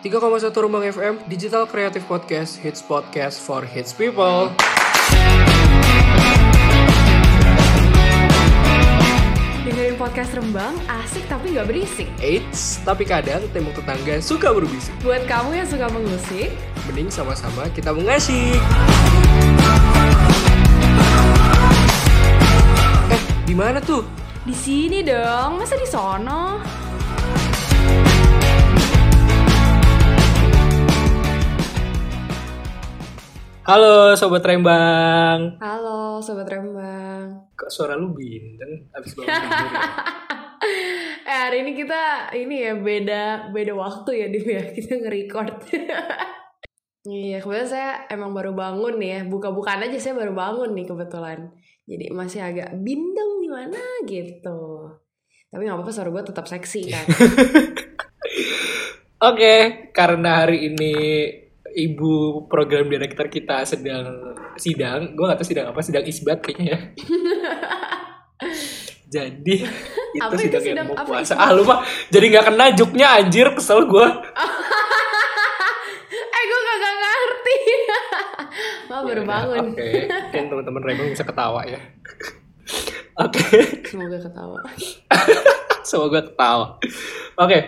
3,1 Rumbang FM, Digital Creative Podcast, Hits Podcast for Hits People. Dengerin podcast Rembang, asik tapi nggak berisik. Eits, tapi kadang tembok tetangga suka berbisik. Buat kamu yang suka mengusik, Mending sama-sama kita mengasih. Eh, di mana tuh? di sini dong, masa di sono? Halo Sobat Rembang. Halo Sobat Rembang. Kok suara lu bindeng abis bangun tidur ya? Eh hari ini kita ini ya beda beda waktu ya Dim ya kita nge-record. Iya kebetulan saya emang baru bangun nih ya buka-bukaan aja saya baru bangun nih kebetulan. Jadi masih agak bindeng gimana gitu. Tapi nggak apa-apa suara gue tetap seksi kan. Oke, karena hari ini ibu program director kita sedang sidang, gue gak tahu sidang apa, sidang isbat kayaknya ya. jadi itu Apa itu sidang, sidang yang mau apa puasa. isbat? Ah lu mah jadi nggak kena juknya anjir kesel gue. eh gue kagak ngerti. Wah baru bangun. Oke, mungkin teman-teman Rembang bisa ketawa ya. Oke, Semoga ketawa. semoga ketawa. Oke,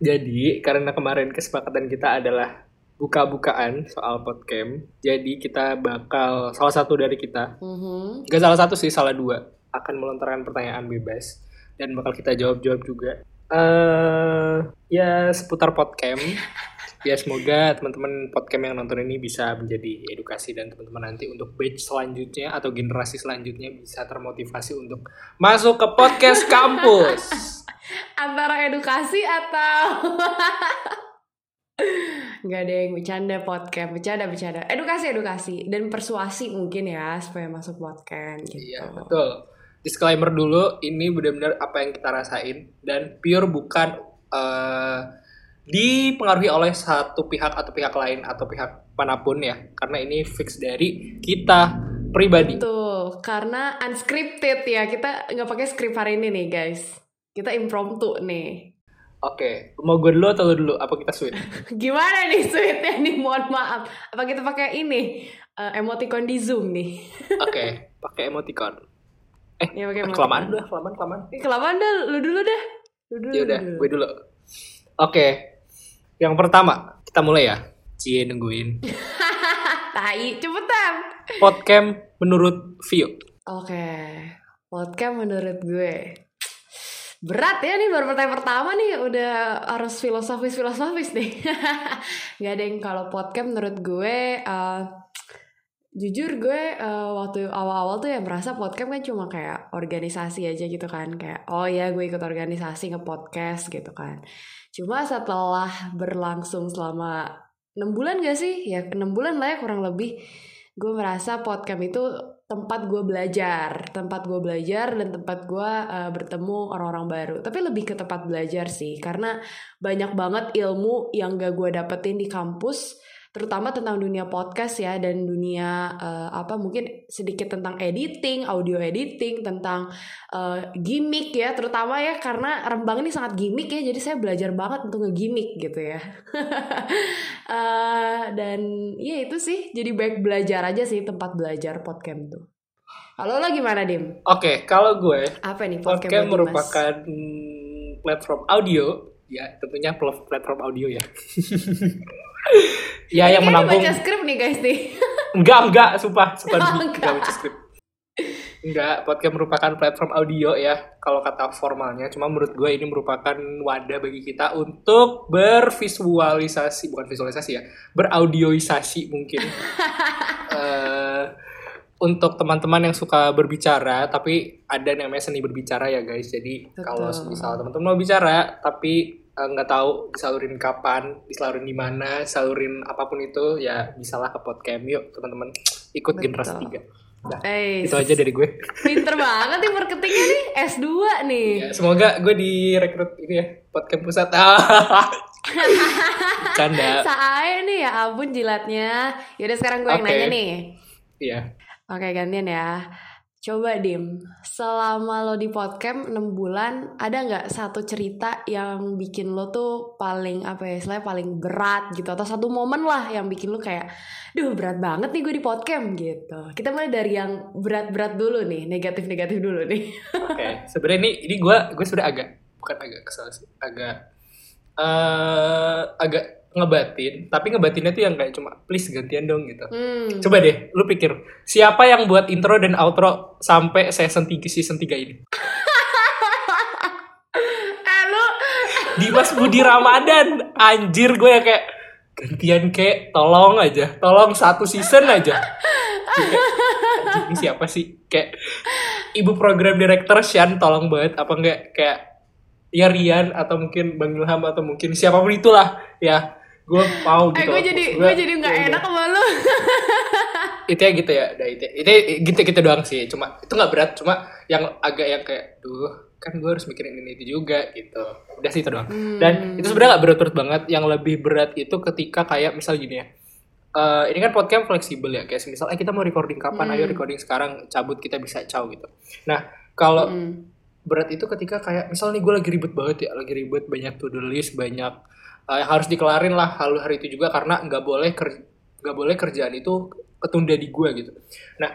jadi karena kemarin kesepakatan kita adalah buka-bukaan soal podcast, jadi kita bakal salah satu dari kita Mhm. Gak salah satu sih, salah dua. Akan melontarkan pertanyaan bebas. Dan bakal kita jawab-jawab juga. eh ya, seputar podcast. Ya, semoga teman-teman podcast yang nonton ini bisa menjadi edukasi dan teman-teman nanti untuk batch selanjutnya atau generasi selanjutnya bisa termotivasi untuk masuk ke podcast kampus. Antara edukasi atau Gak ada yang bercanda podcast, bercanda bercanda. Edukasi edukasi dan persuasi mungkin ya supaya masuk podcast gitu. Iya, betul. Disclaimer dulu, ini benar-benar apa yang kita rasain dan pure bukan eh, dipengaruhi oleh satu pihak atau pihak lain atau pihak mana pun ya, karena ini fix dari kita pribadi. Tuh, karena unscripted ya kita nggak pakai skrip hari ini nih guys. Kita impromptu nih. Oke, mau gue dulu atau lu dulu? Apa kita switch? Gimana nih sweetnya nih? Mohon maaf. Apa kita pakai ini eh, emoticon di zoom nih? Oke, pakai emoticon. Eh, Ya, pakai emoticon. kelamaan udah, kelamaan, kelamaan. Kelamaan dah, lu dulu deh. Lu dulu. Ya udah, dulu. gue dulu. Oke, yang pertama kita mulai ya. Cie nungguin. Tai, cepetan. Podcast menurut Vio. Oke, podcast menurut gue berat ya nih baru pertanyaan pertama nih udah harus filosofis filosofis nih. Gak ada yang kalau podcast menurut gue eh, jujur gue eh, waktu awal-awal tuh ya merasa podcast kan cuma kayak organisasi aja gitu kan kayak oh ya gue ikut organisasi nge-podcast gitu kan. Cuma setelah berlangsung selama enam bulan gak sih? Ya enam bulan lah ya kurang lebih gue merasa podcast itu tempat gue belajar, tempat gue belajar dan tempat gue uh, bertemu orang-orang baru. Tapi lebih ke tempat belajar sih, karena banyak banget ilmu yang gak gue dapetin di kampus, terutama tentang dunia podcast ya dan dunia uh, apa mungkin sedikit tentang editing, audio editing, tentang uh, gimmick ya, terutama ya karena Rembang ini sangat gimmick ya, jadi saya belajar banget untuk ngegimmick gitu ya. Eh, dan ya itu sih jadi baik belajar aja sih tempat belajar podcast tuh. Kalau lo gimana Dim? Oke, kalau gue Apa nih podcast Dimas? merupakan platform audio, ya tentunya pl- platform audio ya. ya yang Kayaknya menampung baca skrip nih guys nih. enggak enggak sumpah sumpah Oh, enggak. enggak baca skrip. Enggak, podcast merupakan platform audio ya kalau kata formalnya. Cuma menurut gue ini merupakan wadah bagi kita untuk bervisualisasi, bukan visualisasi ya, beraudioisasi mungkin. Eh, untuk teman-teman yang suka berbicara, tapi ada namanya seni berbicara ya guys. Jadi Betul. kalau misal teman-teman mau bicara, tapi eh, nggak tahu disalurin kapan, disalurin di mana, disalurin apa pun itu, ya bisalah ke podcast yuk teman-teman ikut Betul. generasi tiga. Nah, Eh, itu aja dari gue. pinter banget nih marketingnya nih S2 nih. Ya, semoga gue direkrut ini ya podcast pusat. Canda. Sae nih ya ampun jilatnya. Yaudah sekarang gue yang Oke. nanya nih. Iya. Oke gantian ya. Coba Dim, selama lo di podcast 6 bulan, ada nggak satu cerita yang bikin lo tuh paling apa ya, istilahnya paling berat gitu atau satu momen lah yang bikin lo kayak, duh berat banget nih gue di podcast gitu. Kita mulai dari yang berat-berat dulu nih, negatif-negatif dulu nih. Oke, okay. sebenarnya ini ini gue gue sebenarnya agak bukan agak kesal sih, agak uh, agak ngebatin tapi ngebatinnya tuh yang kayak cuma please gantian dong gitu. Hmm. coba deh lu pikir siapa yang buat intro dan outro sampai season 3 season 3 ini? Eh lu. Dimas Budi Ramadan. Anjir gue ya kayak gantian kayak tolong aja. Tolong satu season aja. Kayak, ini siapa sih? Kayak ibu program director Shan tolong banget. Apa enggak kayak ya Rian atau mungkin Bang Ilham atau mungkin siapa pun itulah ya gue mau eh, gitu. Eh gue jadi gue jadi nggak ya, enak sama lu. itu ya gitu ya, udah itu itu gitu gitu doang sih. Cuma itu nggak berat, cuma yang agak yang kayak, duh kan gue harus mikirin ini itu juga gitu. Udah sih itu doang. Hmm. Dan itu sebenarnya nggak berat-berat banget. Yang lebih berat itu ketika kayak misal gini ya. Uh, ini kan podcast fleksibel ya, kayak misal eh kita mau recording kapan, hmm. ayo recording sekarang, cabut kita bisa caw gitu. Nah kalau hmm. berat itu ketika kayak misal nih gue lagi ribet banget ya, lagi ribet banyak to do list, banyak uh, yang harus dikelarin lah hal hari itu juga karena nggak boleh nggak boleh kerjaan itu ketunda di gue gitu nah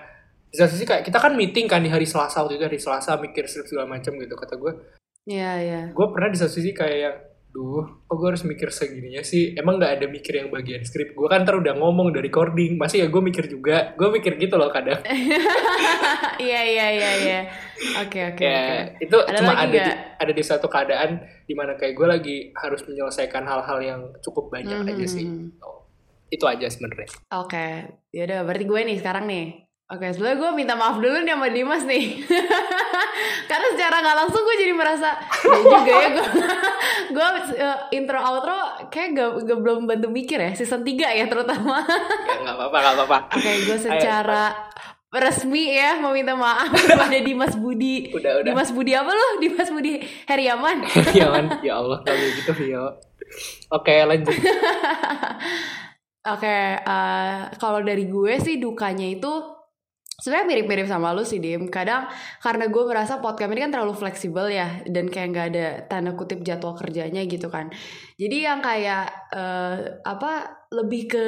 di satu sisi kayak kita kan meeting kan di hari Selasa waktu itu hari Selasa mikir segala macam gitu kata gue Iya, iya. Gue pernah di satu sisi kayak yang, duh, kok gue harus mikir segininya sih? Emang gak ada mikir yang bagian skrip? Gue kan ntar udah ngomong dari recording, masih ya gue mikir juga. Gue mikir gitu loh kadang. Iya, iya, iya, iya. Oke, oke, ya, Itu ada cuma ada di, ada di suatu keadaan di mana kayak gue lagi harus menyelesaikan hal-hal yang cukup banyak mm -hmm. aja sih. Oh, itu aja sebenarnya. Oke, okay. yaudah berarti gue nih sekarang nih. Oke, okay, sebelumnya gue minta maaf dulu nih sama Dimas nih. Karena secara nggak langsung gue jadi merasa, ya juga ya gue, gue uh, intro outro kayak gak, gak belum bantu mikir ya, season 3 ya terutama. ya nggak apa-apa, nggak apa-apa. Oke, okay, gue secara Ayo, resmi ya mau minta maaf kepada Dimas Budi. Udah, udah. Dimas Budi apa lo? Dimas Budi Heriaman. Heriaman, ya Allah kalau gitu Vio. Oke, lanjut. Oke, okay, uh, eh, kalau dari gue sih dukanya itu sebenarnya mirip-mirip sama lu sih Dim. Kadang karena gue merasa podcast ini kan terlalu fleksibel ya dan kayak nggak ada tanda kutip jadwal kerjanya gitu kan jadi yang kayak uh, apa lebih ke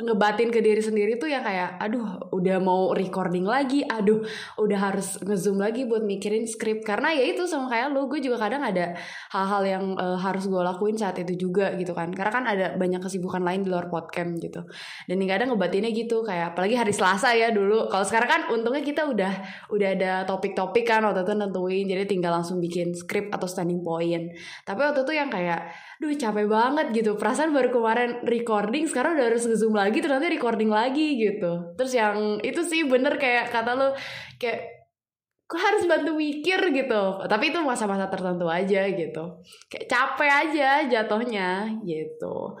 ngebatin ke diri sendiri tuh yang kayak aduh udah mau recording lagi aduh udah harus ngezoom lagi buat mikirin skrip karena ya itu sama kayak lu gue juga kadang ada hal-hal yang uh, harus gue lakuin saat itu juga gitu kan. Karena kan ada banyak kesibukan lain di luar podcast gitu. Dan yang kadang ngebatinnya gitu kayak apalagi hari Selasa ya dulu. Kalau sekarang kan untungnya kita udah udah ada topik-topik kan waktu itu nentuin jadi tinggal langsung bikin skrip atau standing point. Tapi waktu itu yang kayak duh capek banget gitu perasaan baru kemarin recording sekarang udah harus ngezoom lagi ternyata recording lagi gitu terus yang itu sih bener kayak kata lo kayak kok harus bantu mikir gitu tapi itu masa-masa tertentu aja gitu kayak capek aja jatuhnya gitu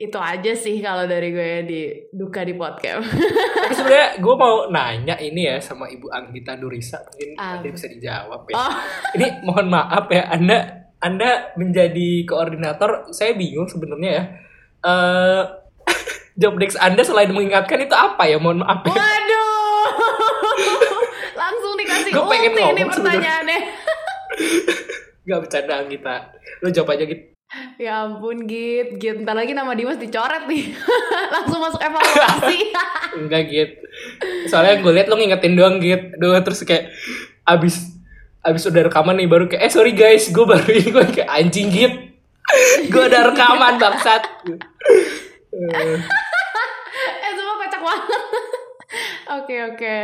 itu aja sih kalau dari gue di duka di podcast. Tapi sebenarnya gue mau nanya ini ya sama Ibu Anggita Durisa mungkin um. ada bisa dijawab ya. Oh. Ini mohon maaf ya Anda anda menjadi koordinator, saya bingung sebenarnya ya. Uh, job desk Anda selain mengingatkan itu apa ya? Mohon maaf. Ya. Waduh. Langsung dikasih Gue pengen ngomong ini pertanyaannya. Gak bercanda kita. Lu jawab aja gitu. Ya ampun Git, Git Ntar lagi nama Dimas dicoret nih Langsung masuk evaluasi Enggak Git Soalnya gue liat lo ngingetin doang Git Duh terus kayak Abis abis udah rekaman nih baru kayak eh sorry guys gue baru ini gue kayak anjing git. Gue udah rekaman bangsat. Eh semua kocak banget Oke oke.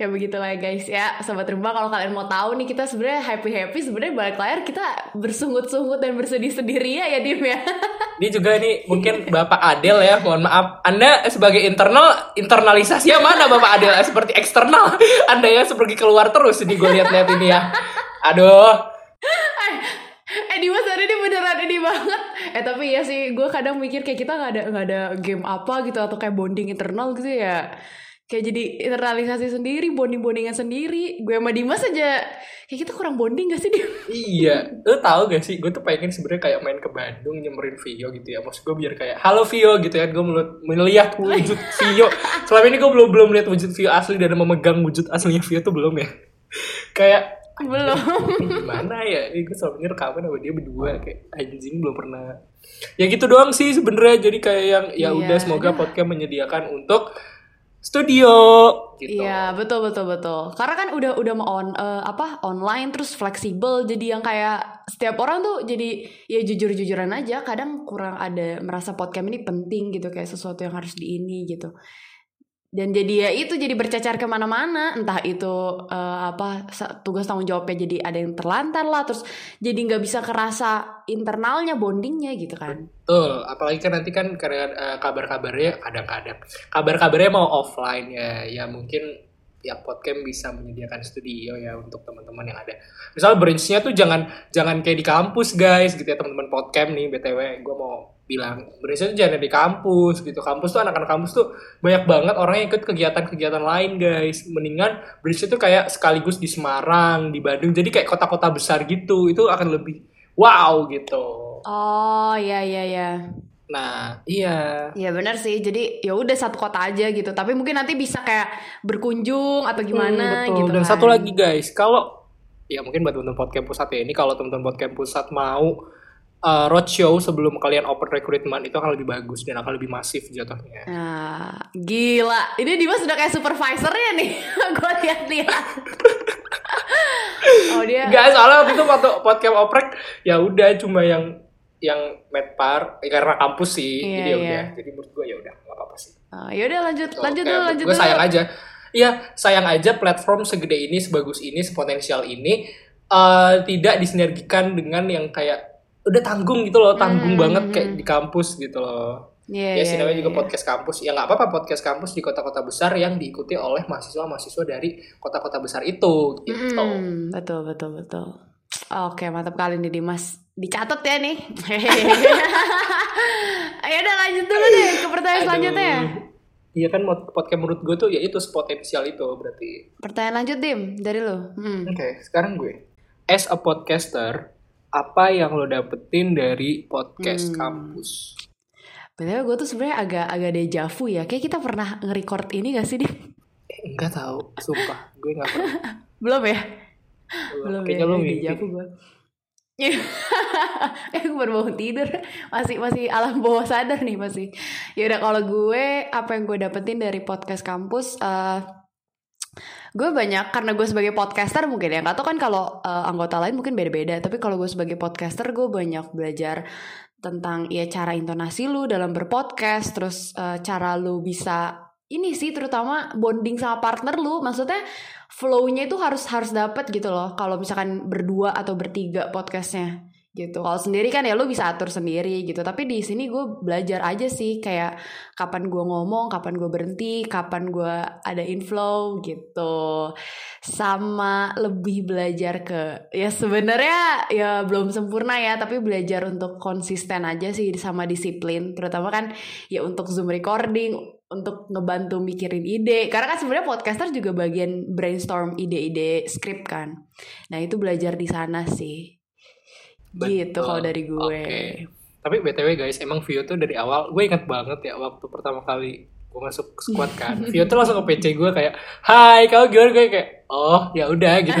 Ya begitulah ya guys ya. Sobat Rumah kalau kalian mau tahu nih kita sebenarnya happy-happy sebenarnya balik layar kita bersungut-sungut dan bersedih-sedih ria ya Dim ya. Ini juga nih mungkin Bapak Adel ya, mohon maaf. Anda sebagai internal internalisasinya mana Bapak Adel? Seperti eksternal. Anda ya seperti keluar terus ini gue lihat-lihat ini ya. Aduh. eh Dimas ada ini beneran ini banget eh tapi ya sih gue kadang mikir kayak kita nggak ada nggak ada game apa gitu atau kayak bonding internal gitu ya kayak jadi internalisasi sendiri bonding bondingan sendiri. Gue sama Dimas aja. Kayak kita kurang bonding gak sih dia iya. Lu tau gak sih? Gue tuh pengen sebenarnya kayak main ke Bandung nyemperin Vio gitu ya. Maksud gue biar kayak halo Vio gitu kan gue melihat wujud Vio. Selama ini gue belum belum lihat wujud Vio asli dan memegang wujud aslinya Vio tuh belum ya. Kayak belum. Gimana ya? Ini gue selama ini rekaman sama dia berdua. Kayak anjing belum pernah. Ya gitu doang sih sebenarnya. Jadi kayak yang ya Iya, udah semoga aduh. podcast menyediakan untuk studio gitu Iya betul betul betul. Karena kan udah udah mau on eh, apa online terus fleksibel jadi yang kayak setiap orang tuh jadi ya jujur jujuran aja. Kadang kurang ada merasa podcast ini penting gitu kayak sesuatu yang harus di ini gitu. Dan jadi ya itu jadi bercacar ke mana-mana. Entah itu eh, apa tugas tanggung jawabnya jadi ada yang terlantar lah. Terus jadi nggak bisa kerasa internalnya bondingnya gitu kan. Betul, apalagi kan nanti kan eh, kabar-kabarnya kadang-kadang. Kabar-kabarnya mau offline ya, ya mungkin ya podcast bisa menyediakan studio ya untuk teman-teman yang ada. Misal branch-nya tuh jangan jangan kayak di kampus guys gitu ya teman-teman podcast nih btw, gue mau bilang branch-nya tuh jangan di kampus gitu. Kampus tuh anak-anak kampus tuh banyak banget orang yang ikut kegiatan-kegiatan lain guys. Mendingan branch-nya tuh kayak sekaligus di Semarang, di Bandung, jadi kayak kota-kota besar gitu. Itu akan lebih wow gitu. Oh iya iya iya. Nah, iya. Ya benar sih. Jadi ya udah satu kota aja gitu. Tapi mungkin nanti bisa kayak berkunjung atau gimana Hmm, betul. gitu. Dan kan. satu lagi guys, kalau ya mungkin buat teman-teman podcast pusat ya ini kalau teman-teman podcast pusat mau uh, roadshow sebelum kalian open recruitment itu akan lebih bagus dan akan lebih masif jatuhnya. Nah, gila. Ini Dimas sudah kayak supervisornya nih. Gue lihat-lihat. oh dia. Enggak, soalnya waktu itu waktu podcast oprek ya udah cuma yang yang medpar eh, karena kampus sih. Iya, jadi ya iya. udah. Jadi menurut gue ya udah nggak apa-apa sih. Oh, ya udah lanjut lanjut Kayak dulu lanjut gue dulu. sayang aja. Iya, sayang aja platform segede ini, sebagus ini, sepotensial ini eh, tidak disinergikan dengan yang kayak udah tanggung gitu loh, tanggung Hmm, banget hmm, kayak hmm. di kampus gitu loh. Iya, ya sih namanya juga iya. podcast kampus. Ya nggak apa-apa podcast kampus di kota-kota besar yang diikuti oleh mahasiswa-mahasiswa dari kota-kota besar itu gitu. Mm, betul betul betul. Oke, mantap kali nih Dimas. Dicatat ya nih. Ayo udah lanjut dulu deh ke pertanyaan Aduh. selanjutnya. Iya kan podcast menurut gue tuh ya itu sepotensial itu berarti. Pertanyaan lanjut Dim dari lo. Hmm. Oke, sekarang gue. As a podcaster, apa yang lo dapetin dari podcast Hmm. kampus? Padahal gue tuh sebenarnya agak agak deja vu ya. Kayak kita pernah nge-record ini gak sih Dim? Eh, enggak tahu, sumpah. gue enggak pernah. Belum ya? Belum Kayaknya ya, lo ya, vu gue. eh gue baru bangun tidur masih masih alam bawah sadar nih masih ya udah kalau gue apa yang gue dapetin dari podcast kampus eh gue banyak karena gue sebagai podcaster mungkin ya. Nggak tau kan kalau eh, anggota lain mungkin beda-beda. Tapi kalau gue sebagai podcaster gue banyak belajar tentang ya cara intonasi lu dalam berpodcast. Terus eh, cara lu bisa ini sih terutama bonding sama partner lu. Maksudnya flow-nya itu harus harus dapet gitu loh. Kalau misalkan berdua atau bertiga podcastnya gitu. Kalau sendiri kan ya lu bisa atur sendiri gitu. Tapi di sini gue belajar aja sih kayak kapan gue ngomong kapan gue berhenti kapan gue ada inflow gitu. Sama lebih belajar ke ya sebenarnya ya belum sempurna ya tapi belajar untuk konsisten aja sih sama disiplin. Terutama kan ya untuk zoom recording untuk ngebantu mikirin ide. Karena kan sebenarnya podcaster juga bagian brainstorm ide-ide skrip kan. Nah itu belajar di sana sih gitu Betul. kalau dari gue Oke. Tapi BTW guys, emang Vio tuh dari awal, gue ingat banget ya waktu pertama kali gue masuk squad kan. Vio tuh langsung ke PC gue kayak, Hai, kau gimana? Gue kayak, oh ya udah gitu.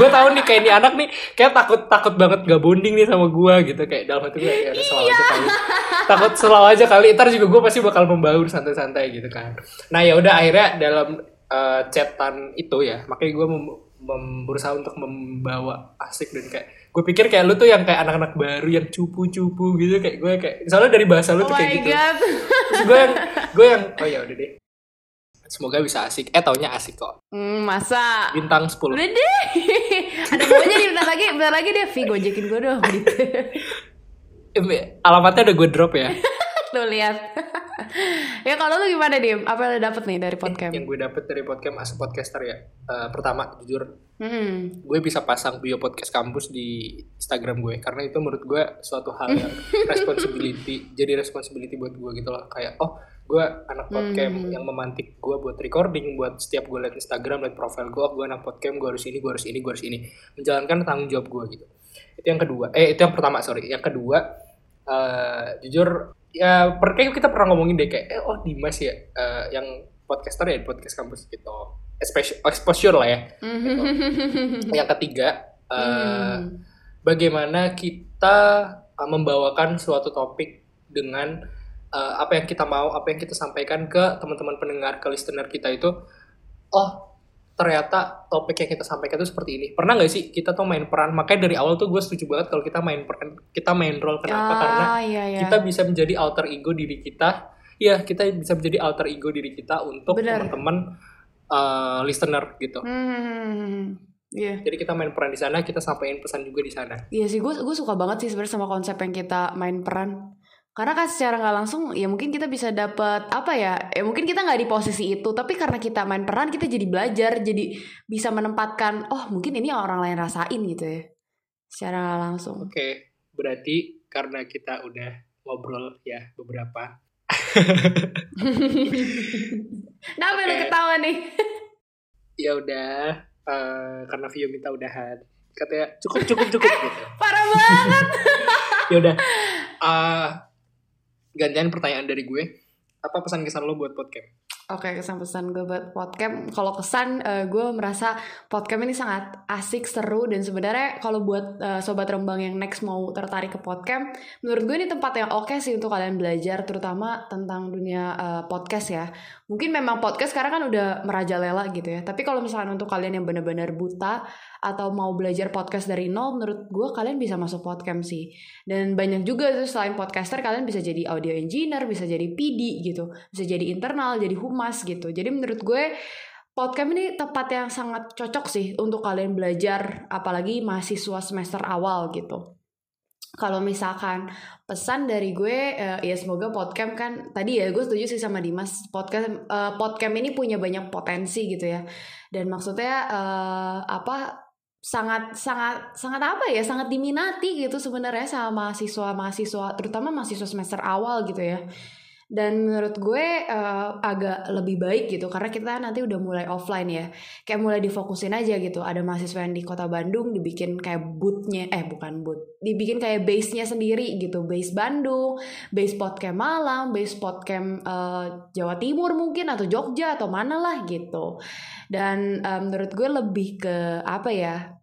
gue tahu nih kayak ini anak nih kayak takut takut banget gak bonding nih sama gue gitu kayak dalam hati gue ya udah selalu aja kali. Takut selalu aja kali. Ntar juga gue pasti bakal membaur santai-santai gitu kan. Nah ya udah akhirnya dalam eh, chatan itu ya, makanya gue mem- mem- berusaha untuk membawa asik dan kayak gue pikir kayak lu tuh yang kayak anak-anak baru yang cupu-cupu gitu kayak gue kayak soalnya dari bahasa lu oh tuh kayak gitu. God. Terus gue yang gue yang oh ya udah deh. Semoga bisa asik. Eh taunya asik kok. Hmm, masa? Bintang 10 udah deh. Ada maunya nih bentar lagi bentar lagi deh Vi gojekin gue dong gitu alamatnya udah gue drop ya. Tuh lihat ya kalau lu gimana dim? Apa yang lu dapet nih dari podcast yang gue dapet dari podcast as podcaster ya. Eh, pertama jujur hmm. gue bisa pasang bio podcast kampus di Instagram gue. Karena itu menurut gue suatu hal yang responsibility jadi responsibility buat gue gitu loh. Kayak oh gue anak podcast Hmm. yang memantik gue buat recording buat setiap gue liat Instagram liat profil gue oh, gue anak podcast gue harus ini gue harus ini gue harus ini. Menjalankan tanggung jawab gue gitu. Itu yang kedua. Eh itu yang pertama sorry. Yang kedua eh jujur ya per kayak kita pernah ngomongin deh kayak eh, oh Dimas ya eh, yang podcaster ya podcast kampus gitu. Especially, exposure lah ya. Yang ketiga eh, Hmm. bagaimana kita uh, membawakan suatu topik dengan uh, apa yang kita mau, apa yang kita sampaikan ke teman-teman pendengar, ke listener kita itu, oh ternyata topik yang kita sampaikan itu seperti ini. Pernah nggak sih kita tuh main peran? Makanya dari awal tuh gue setuju banget kalau kita main peran, kita main role. Kenapa? Karena Ah, iya, iya. kita bisa menjadi alter ego diri kita. Iya, kita bisa menjadi alter ego diri kita untuk teman-teman uh, listener gitu. Hmm. Iya. Jadi kita main peran di sana, kita sampaikan pesan juga di sana. Iya sih, gue gue suka banget sih sebenarnya sama konsep yang kita main peran. Karena kan secara nggak langsung, ya mungkin kita bisa dapat apa ya? Ya mungkin kita nggak di posisi itu, tapi karena kita main peran, kita jadi belajar, jadi bisa menempatkan, oh mungkin ini orang lain rasain gitu ya, secara nggak langsung. Oke, berarti karena kita udah ngobrol ya beberapa. Kenapa lu Oke. ketawa nih? Ya udah, eh, karena Vio minta udahan. Katanya cukup cukup cukup gitu. Parah banget. Ya udah. eh, gantian pertanyaan dari gue. Apa pesan kesan lo buat podcast? Oke, kesan-pesan gue buat podcast. Kalau kesan, eh, gue merasa podcast ini sangat asik, seru, dan sebenarnya kalau buat eh, sobat rembang yang next mau tertarik ke podcast, menurut gue ini tempat yang oke sih untuk kalian belajar, terutama tentang dunia eh, podcast ya. Mungkin memang podcast sekarang kan udah merajalela gitu ya. Tapi kalau misalkan untuk kalian yang benar-benar buta atau mau belajar podcast dari nol, menurut gue kalian bisa masuk podcast sih. Dan banyak juga tuh selain podcaster kalian bisa jadi audio engineer, bisa jadi PD gitu, bisa jadi internal, jadi humas gitu. Jadi menurut gue podcast ini tempat yang sangat cocok sih untuk kalian belajar, apalagi mahasiswa semester awal gitu. Kalau misalkan pesan dari gue, eh, ya semoga podcast kan tadi ya gue setuju sih sama Dimas podcast eh, podcast ini punya banyak potensi gitu ya. Dan maksudnya eh, apa sangat sangat sangat apa ya sangat diminati gitu sebenarnya sama mahasiswa mahasiswa terutama mahasiswa semester awal gitu ya dan menurut gue eh, agak lebih baik gitu karena kita nanti udah mulai offline ya. Kayak mulai difokusin aja gitu. Ada mahasiswa yang di kota Bandung dibikin kayak bootnya eh bukan boot dibikin kayak base-nya sendiri gitu. Base Bandung base podcast Malang base podcast eh, Jawa Timur mungkin atau Jogja atau mana lah gitu. Dan eh, menurut gue lebih ke apa ya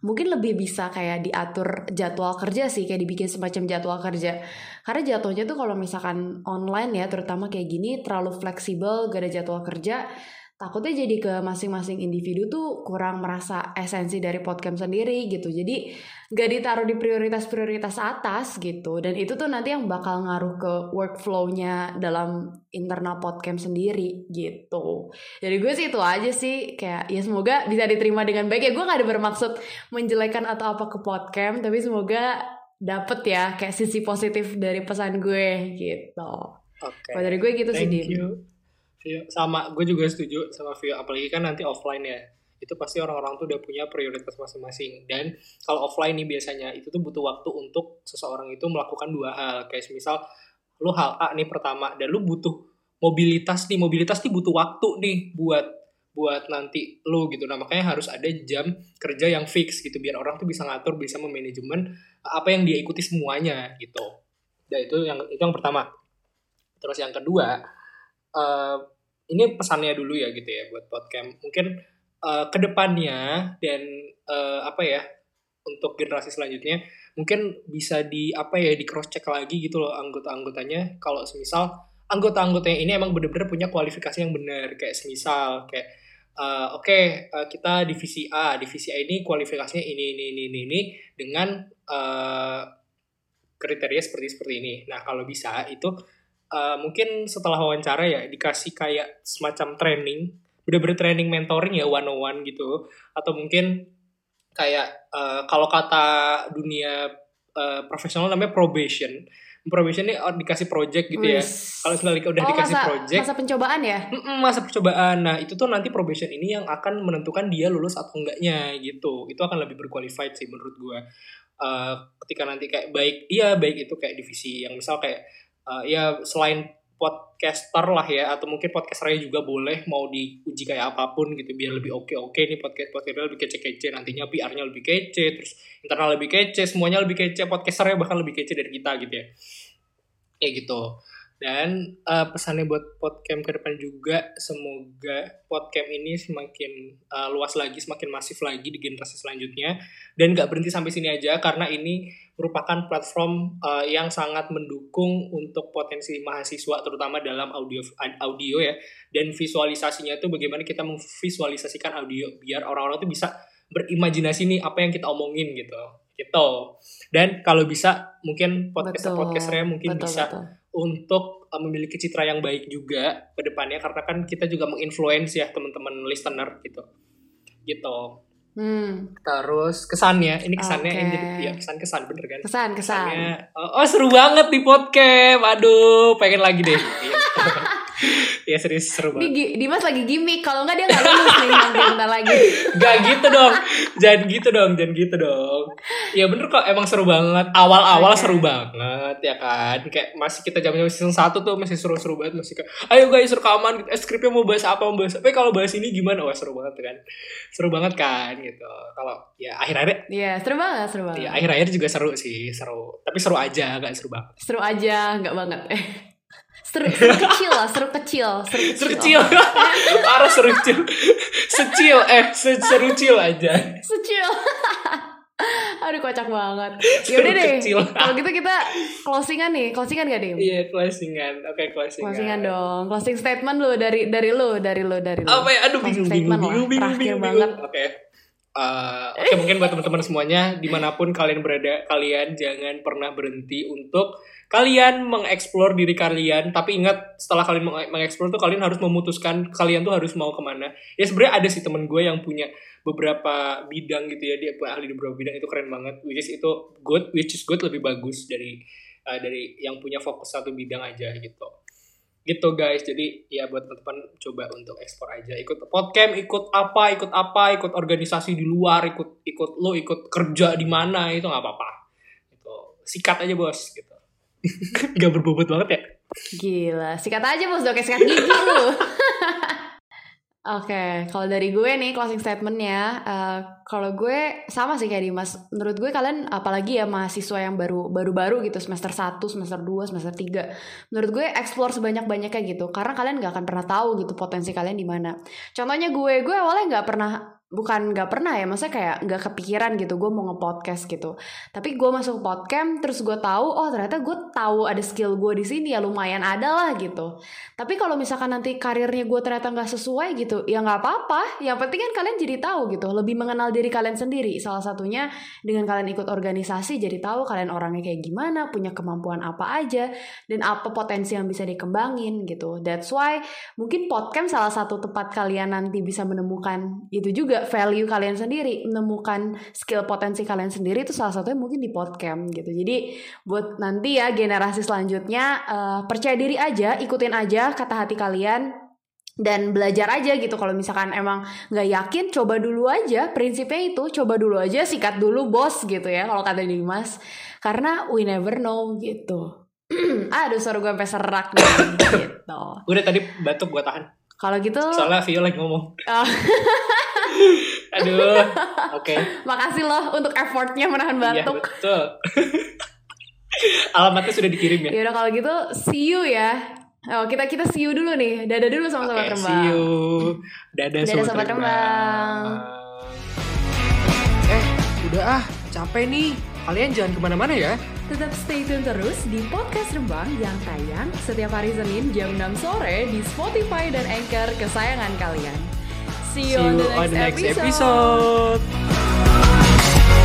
mungkin lebih bisa kayak diatur jadwal kerja sih kayak dibikin semacam jadwal kerja. Karena jatuhnya tuh kalau misalkan online ya terutama kayak gini terlalu fleksibel gak ada jadwal kerja takutnya jadi ke masing-masing individu tuh kurang merasa esensi dari podcast sendiri gitu. Jadi gak ditaruh di prioritas-prioritas atas gitu. Dan itu tuh nanti yang bakal ngaruh ke workflow-nya dalam internal podcast sendiri gitu. Jadi gue sih itu aja sih kayak ya semoga bisa diterima dengan baik. Ya gue gak ada bermaksud menjelekan atau apa ke podcast tapi semoga dapet ya kayak sisi positif dari pesan gue gitu. Oke. kalau dari gue gitu sih Thank Dim you. Vio. Sama, gue juga setuju sama Vio. Apalagi kan nanti offline ya. Itu pasti orang-orang tuh udah punya prioritas masing-masing. Dan kalau offline nih biasanya, itu tuh butuh waktu untuk seseorang itu melakukan dua hal. Kayak misal, lu hal A nih pertama, dan lu butuh mobilitas nih. Mobilitas nih butuh waktu nih buat buat nanti lu gitu. Nah makanya harus ada jam kerja yang fix gitu. Biar orang tuh bisa ngatur, bisa memanajemen apa yang dia ikuti semuanya gitu. Dan itu yang itu yang pertama. Terus yang kedua, eh, ini pesannya dulu ya gitu ya buat podcast. Mungkin eh, ke depannya dan eh, apa ya untuk generasi selanjutnya mungkin bisa di apa ya di cross check lagi gitu loh anggota-anggotanya. Kalau semisal anggota-anggotanya ini emang bener-bener punya kualifikasi yang benar kayak semisal kayak eh, oke eh, kita divisi A, divisi A ini kualifikasinya ini ini ini ini, ini dengan eh, kriteria seperti seperti ini. Nah kalau bisa itu uh, mungkin setelah wawancara ya dikasih kayak semacam training, bener-bener training mentoring ya one on one gitu, atau mungkin kayak uh, kalau kata dunia uh, profesional namanya probation. Probation ini oh, dikasih project gitu ya. Kalau misalnya udah Oh, dikasih masa, project, masa pencobaan ya Mm-mm, masa percobaan. Nah, itu tuh nanti probation ini yang akan menentukan dia lulus atau enggaknya gitu. Itu akan lebih berqualified sih menurut gue. Uh, ketika nanti kayak baik, iya baik itu kayak divisi yang misal kayak uh, ya selain podcaster lah ya atau mungkin podcasternya juga boleh mau diuji kayak apa pun gitu biar lebih oke oke nih podcast podcasternya lebih kece kece nantinya PR-nya lebih kece terus internal lebih kece semuanya lebih kece podcasternya bahkan lebih kece dari kita gitu ya. Kayak gitu dan uh, pesannya buat podcast ke depan juga semoga podcast ini semakin uh, luas lagi semakin masif lagi di generasi selanjutnya. Dan nggak berhenti sampai sini aja karena ini merupakan platform uh, yang sangat mendukung untuk potensi mahasiswa terutama dalam audio audio ya. Dan visualisasinya itu bagaimana kita memvisualisasikan audio biar orang-orang tuh bisa berimajinasi nih apa yang kita omongin gitu. Gitu. Dan kalau bisa mungkin podcast podcasternya mungkin betul, bisa betul. Untuk uh, memiliki citra yang baik juga ke depannya karena kan kita juga menginfluence ya teman-teman listener gitu gitu Hmm. Terus kesannya, ini kesannya okay. ini ya kesan kesan bener kan? Kesan kesan. Kesannya, oh, oh seru banget di podcast, aduh pengen lagi deh. ya serius seru banget. Di, Dimas lagi gimmick, kalau nggak dia nggak lulus nih nanti bentar lagi. Gak gitu dong, jangan gitu dong, jangan gitu dong. Ya bener kok, emang seru banget. Awal-awal okay. seru banget ya kan. Kayak masih kita zaman season satu tuh masih seru-seru banget, masih kayak, ayo guys rekaman, eh, skripnya mau bahas apa, mau bahas apa. Tapi kalau bahas ini gimana? Wah seru banget kan. Seru banget kan gitu. Kalau ya akhir-akhir. Iya seru banget, seru banget. Iya akhir-akhir juga seru sih, seru. Tapi seru aja, gak seru banget. Seru aja, gak banget. seru, seru kecil lah seru kecil seru kecil, seru kecil. parah seru kecil secil eh seru kecil aja secil Aduh kocak banget. Yaudah deh. Kalau gitu kita closingan nih. Closingan gak deh? Iya closingan. Oke okay, closingan. Closingan dong. Closing statement lu dari dari lu dari lu dari lu. Apa ya? Aduh bingung bingung bingung bingung bingung banget. Oke. Okay. Uh, Oke okay, mungkin buat teman-teman semuanya di mana pun kalian berada kalian jangan pernah berhenti untuk kalian mengeksplor diri kalian tapi ingat setelah kalian mengeksplor tuh kalian harus memutuskan kalian tuh harus mau ke mana. Ya sebenarnya ada sih temen gue yang punya beberapa bidang gitu ya dia ahli di beberapa bidang itu keren banget. Which is itu good which is good lebih bagus dari uh, dari yang punya fokus satu bidang aja gitu. Gitu guys. Jadi ya buat teman-teman coba untuk ekspor aja. Ikut podcast ikut apa ikut apa ikut organisasi di luar ikut ikut lo ikut kerja di mana itu nggak apa-apa. Itu sikat aja bos gitu Gak berbobot banget ya? Gila, sikat aja bos, kayak sikat gigi lu. Oke, okay, kalau dari gue nih closing statementnya, uh, kalau gue sama sih kayak Dimas. Menurut gue kalian apalagi ya mahasiswa yang baru baru-baru gitu semester 1, semester 2, semester 3. Menurut gue explore sebanyak-banyaknya gitu. Karena kalian gak akan pernah tahu gitu potensi kalian di mana. Contohnya gue, gue awalnya gak pernah bukan nggak pernah ya maksudnya kayak nggak kepikiran gitu gue mau nge-podcast gitu. Tapi gue masuk podcast terus gue tahu oh ternyata gue tahu ada skill gue di sini ya lumayan ada lah gitu. Tapi kalau misalkan nanti karirnya gue ternyata nggak sesuai gitu ya nggak apa-apa. Yang penting kan kalian jadi tahu gitu lebih mengenal diri kalian sendiri. Salah satunya dengan kalian ikut organisasi jadi tahu kalian orangnya kayak gimana punya kemampuan apa aja dan apa potensi yang bisa dikembangin gitu. That's why mungkin podcast salah satu tempat kalian nanti bisa menemukan itu juga value kalian sendiri, menemukan skill potensi kalian sendiri itu salah satunya mungkin di podcast gitu. Jadi buat nanti ya generasi selanjutnya uh, percaya diri aja, ikutin aja kata hati kalian dan belajar aja gitu. Kalau misalkan emang nggak yakin coba dulu aja. Prinsipnya itu coba dulu aja sikat dulu bos gitu ya kalau kata Dimas. Karena we never know gitu. Aduh suara gue sampai serak nih gitu. Udah tadi batuk gue tahan. Kalau gitu soalnya Vio lagi ngomong. Oh. Aduh. Oke. Okay. Makasih loh untuk effortnya menahan iya, batuk. Iya, betul. Alamatnya sudah dikirim ya. Yaudah kalau gitu see you ya. Oh, kita kita see you dulu nih. Dadah dulu sama okay, sobat Rembang. See you. Dadah, Dadah sobat, Rembang. Eh, udah ah, capek nih. Kalian jangan ke mana-mana ya. Tetap stay tune terus di podcast Rembang yang tayang setiap hari Senin jam 6 sore di Spotify dan Anchor kesayangan kalian. See you, See on the next, on the next episode. episode.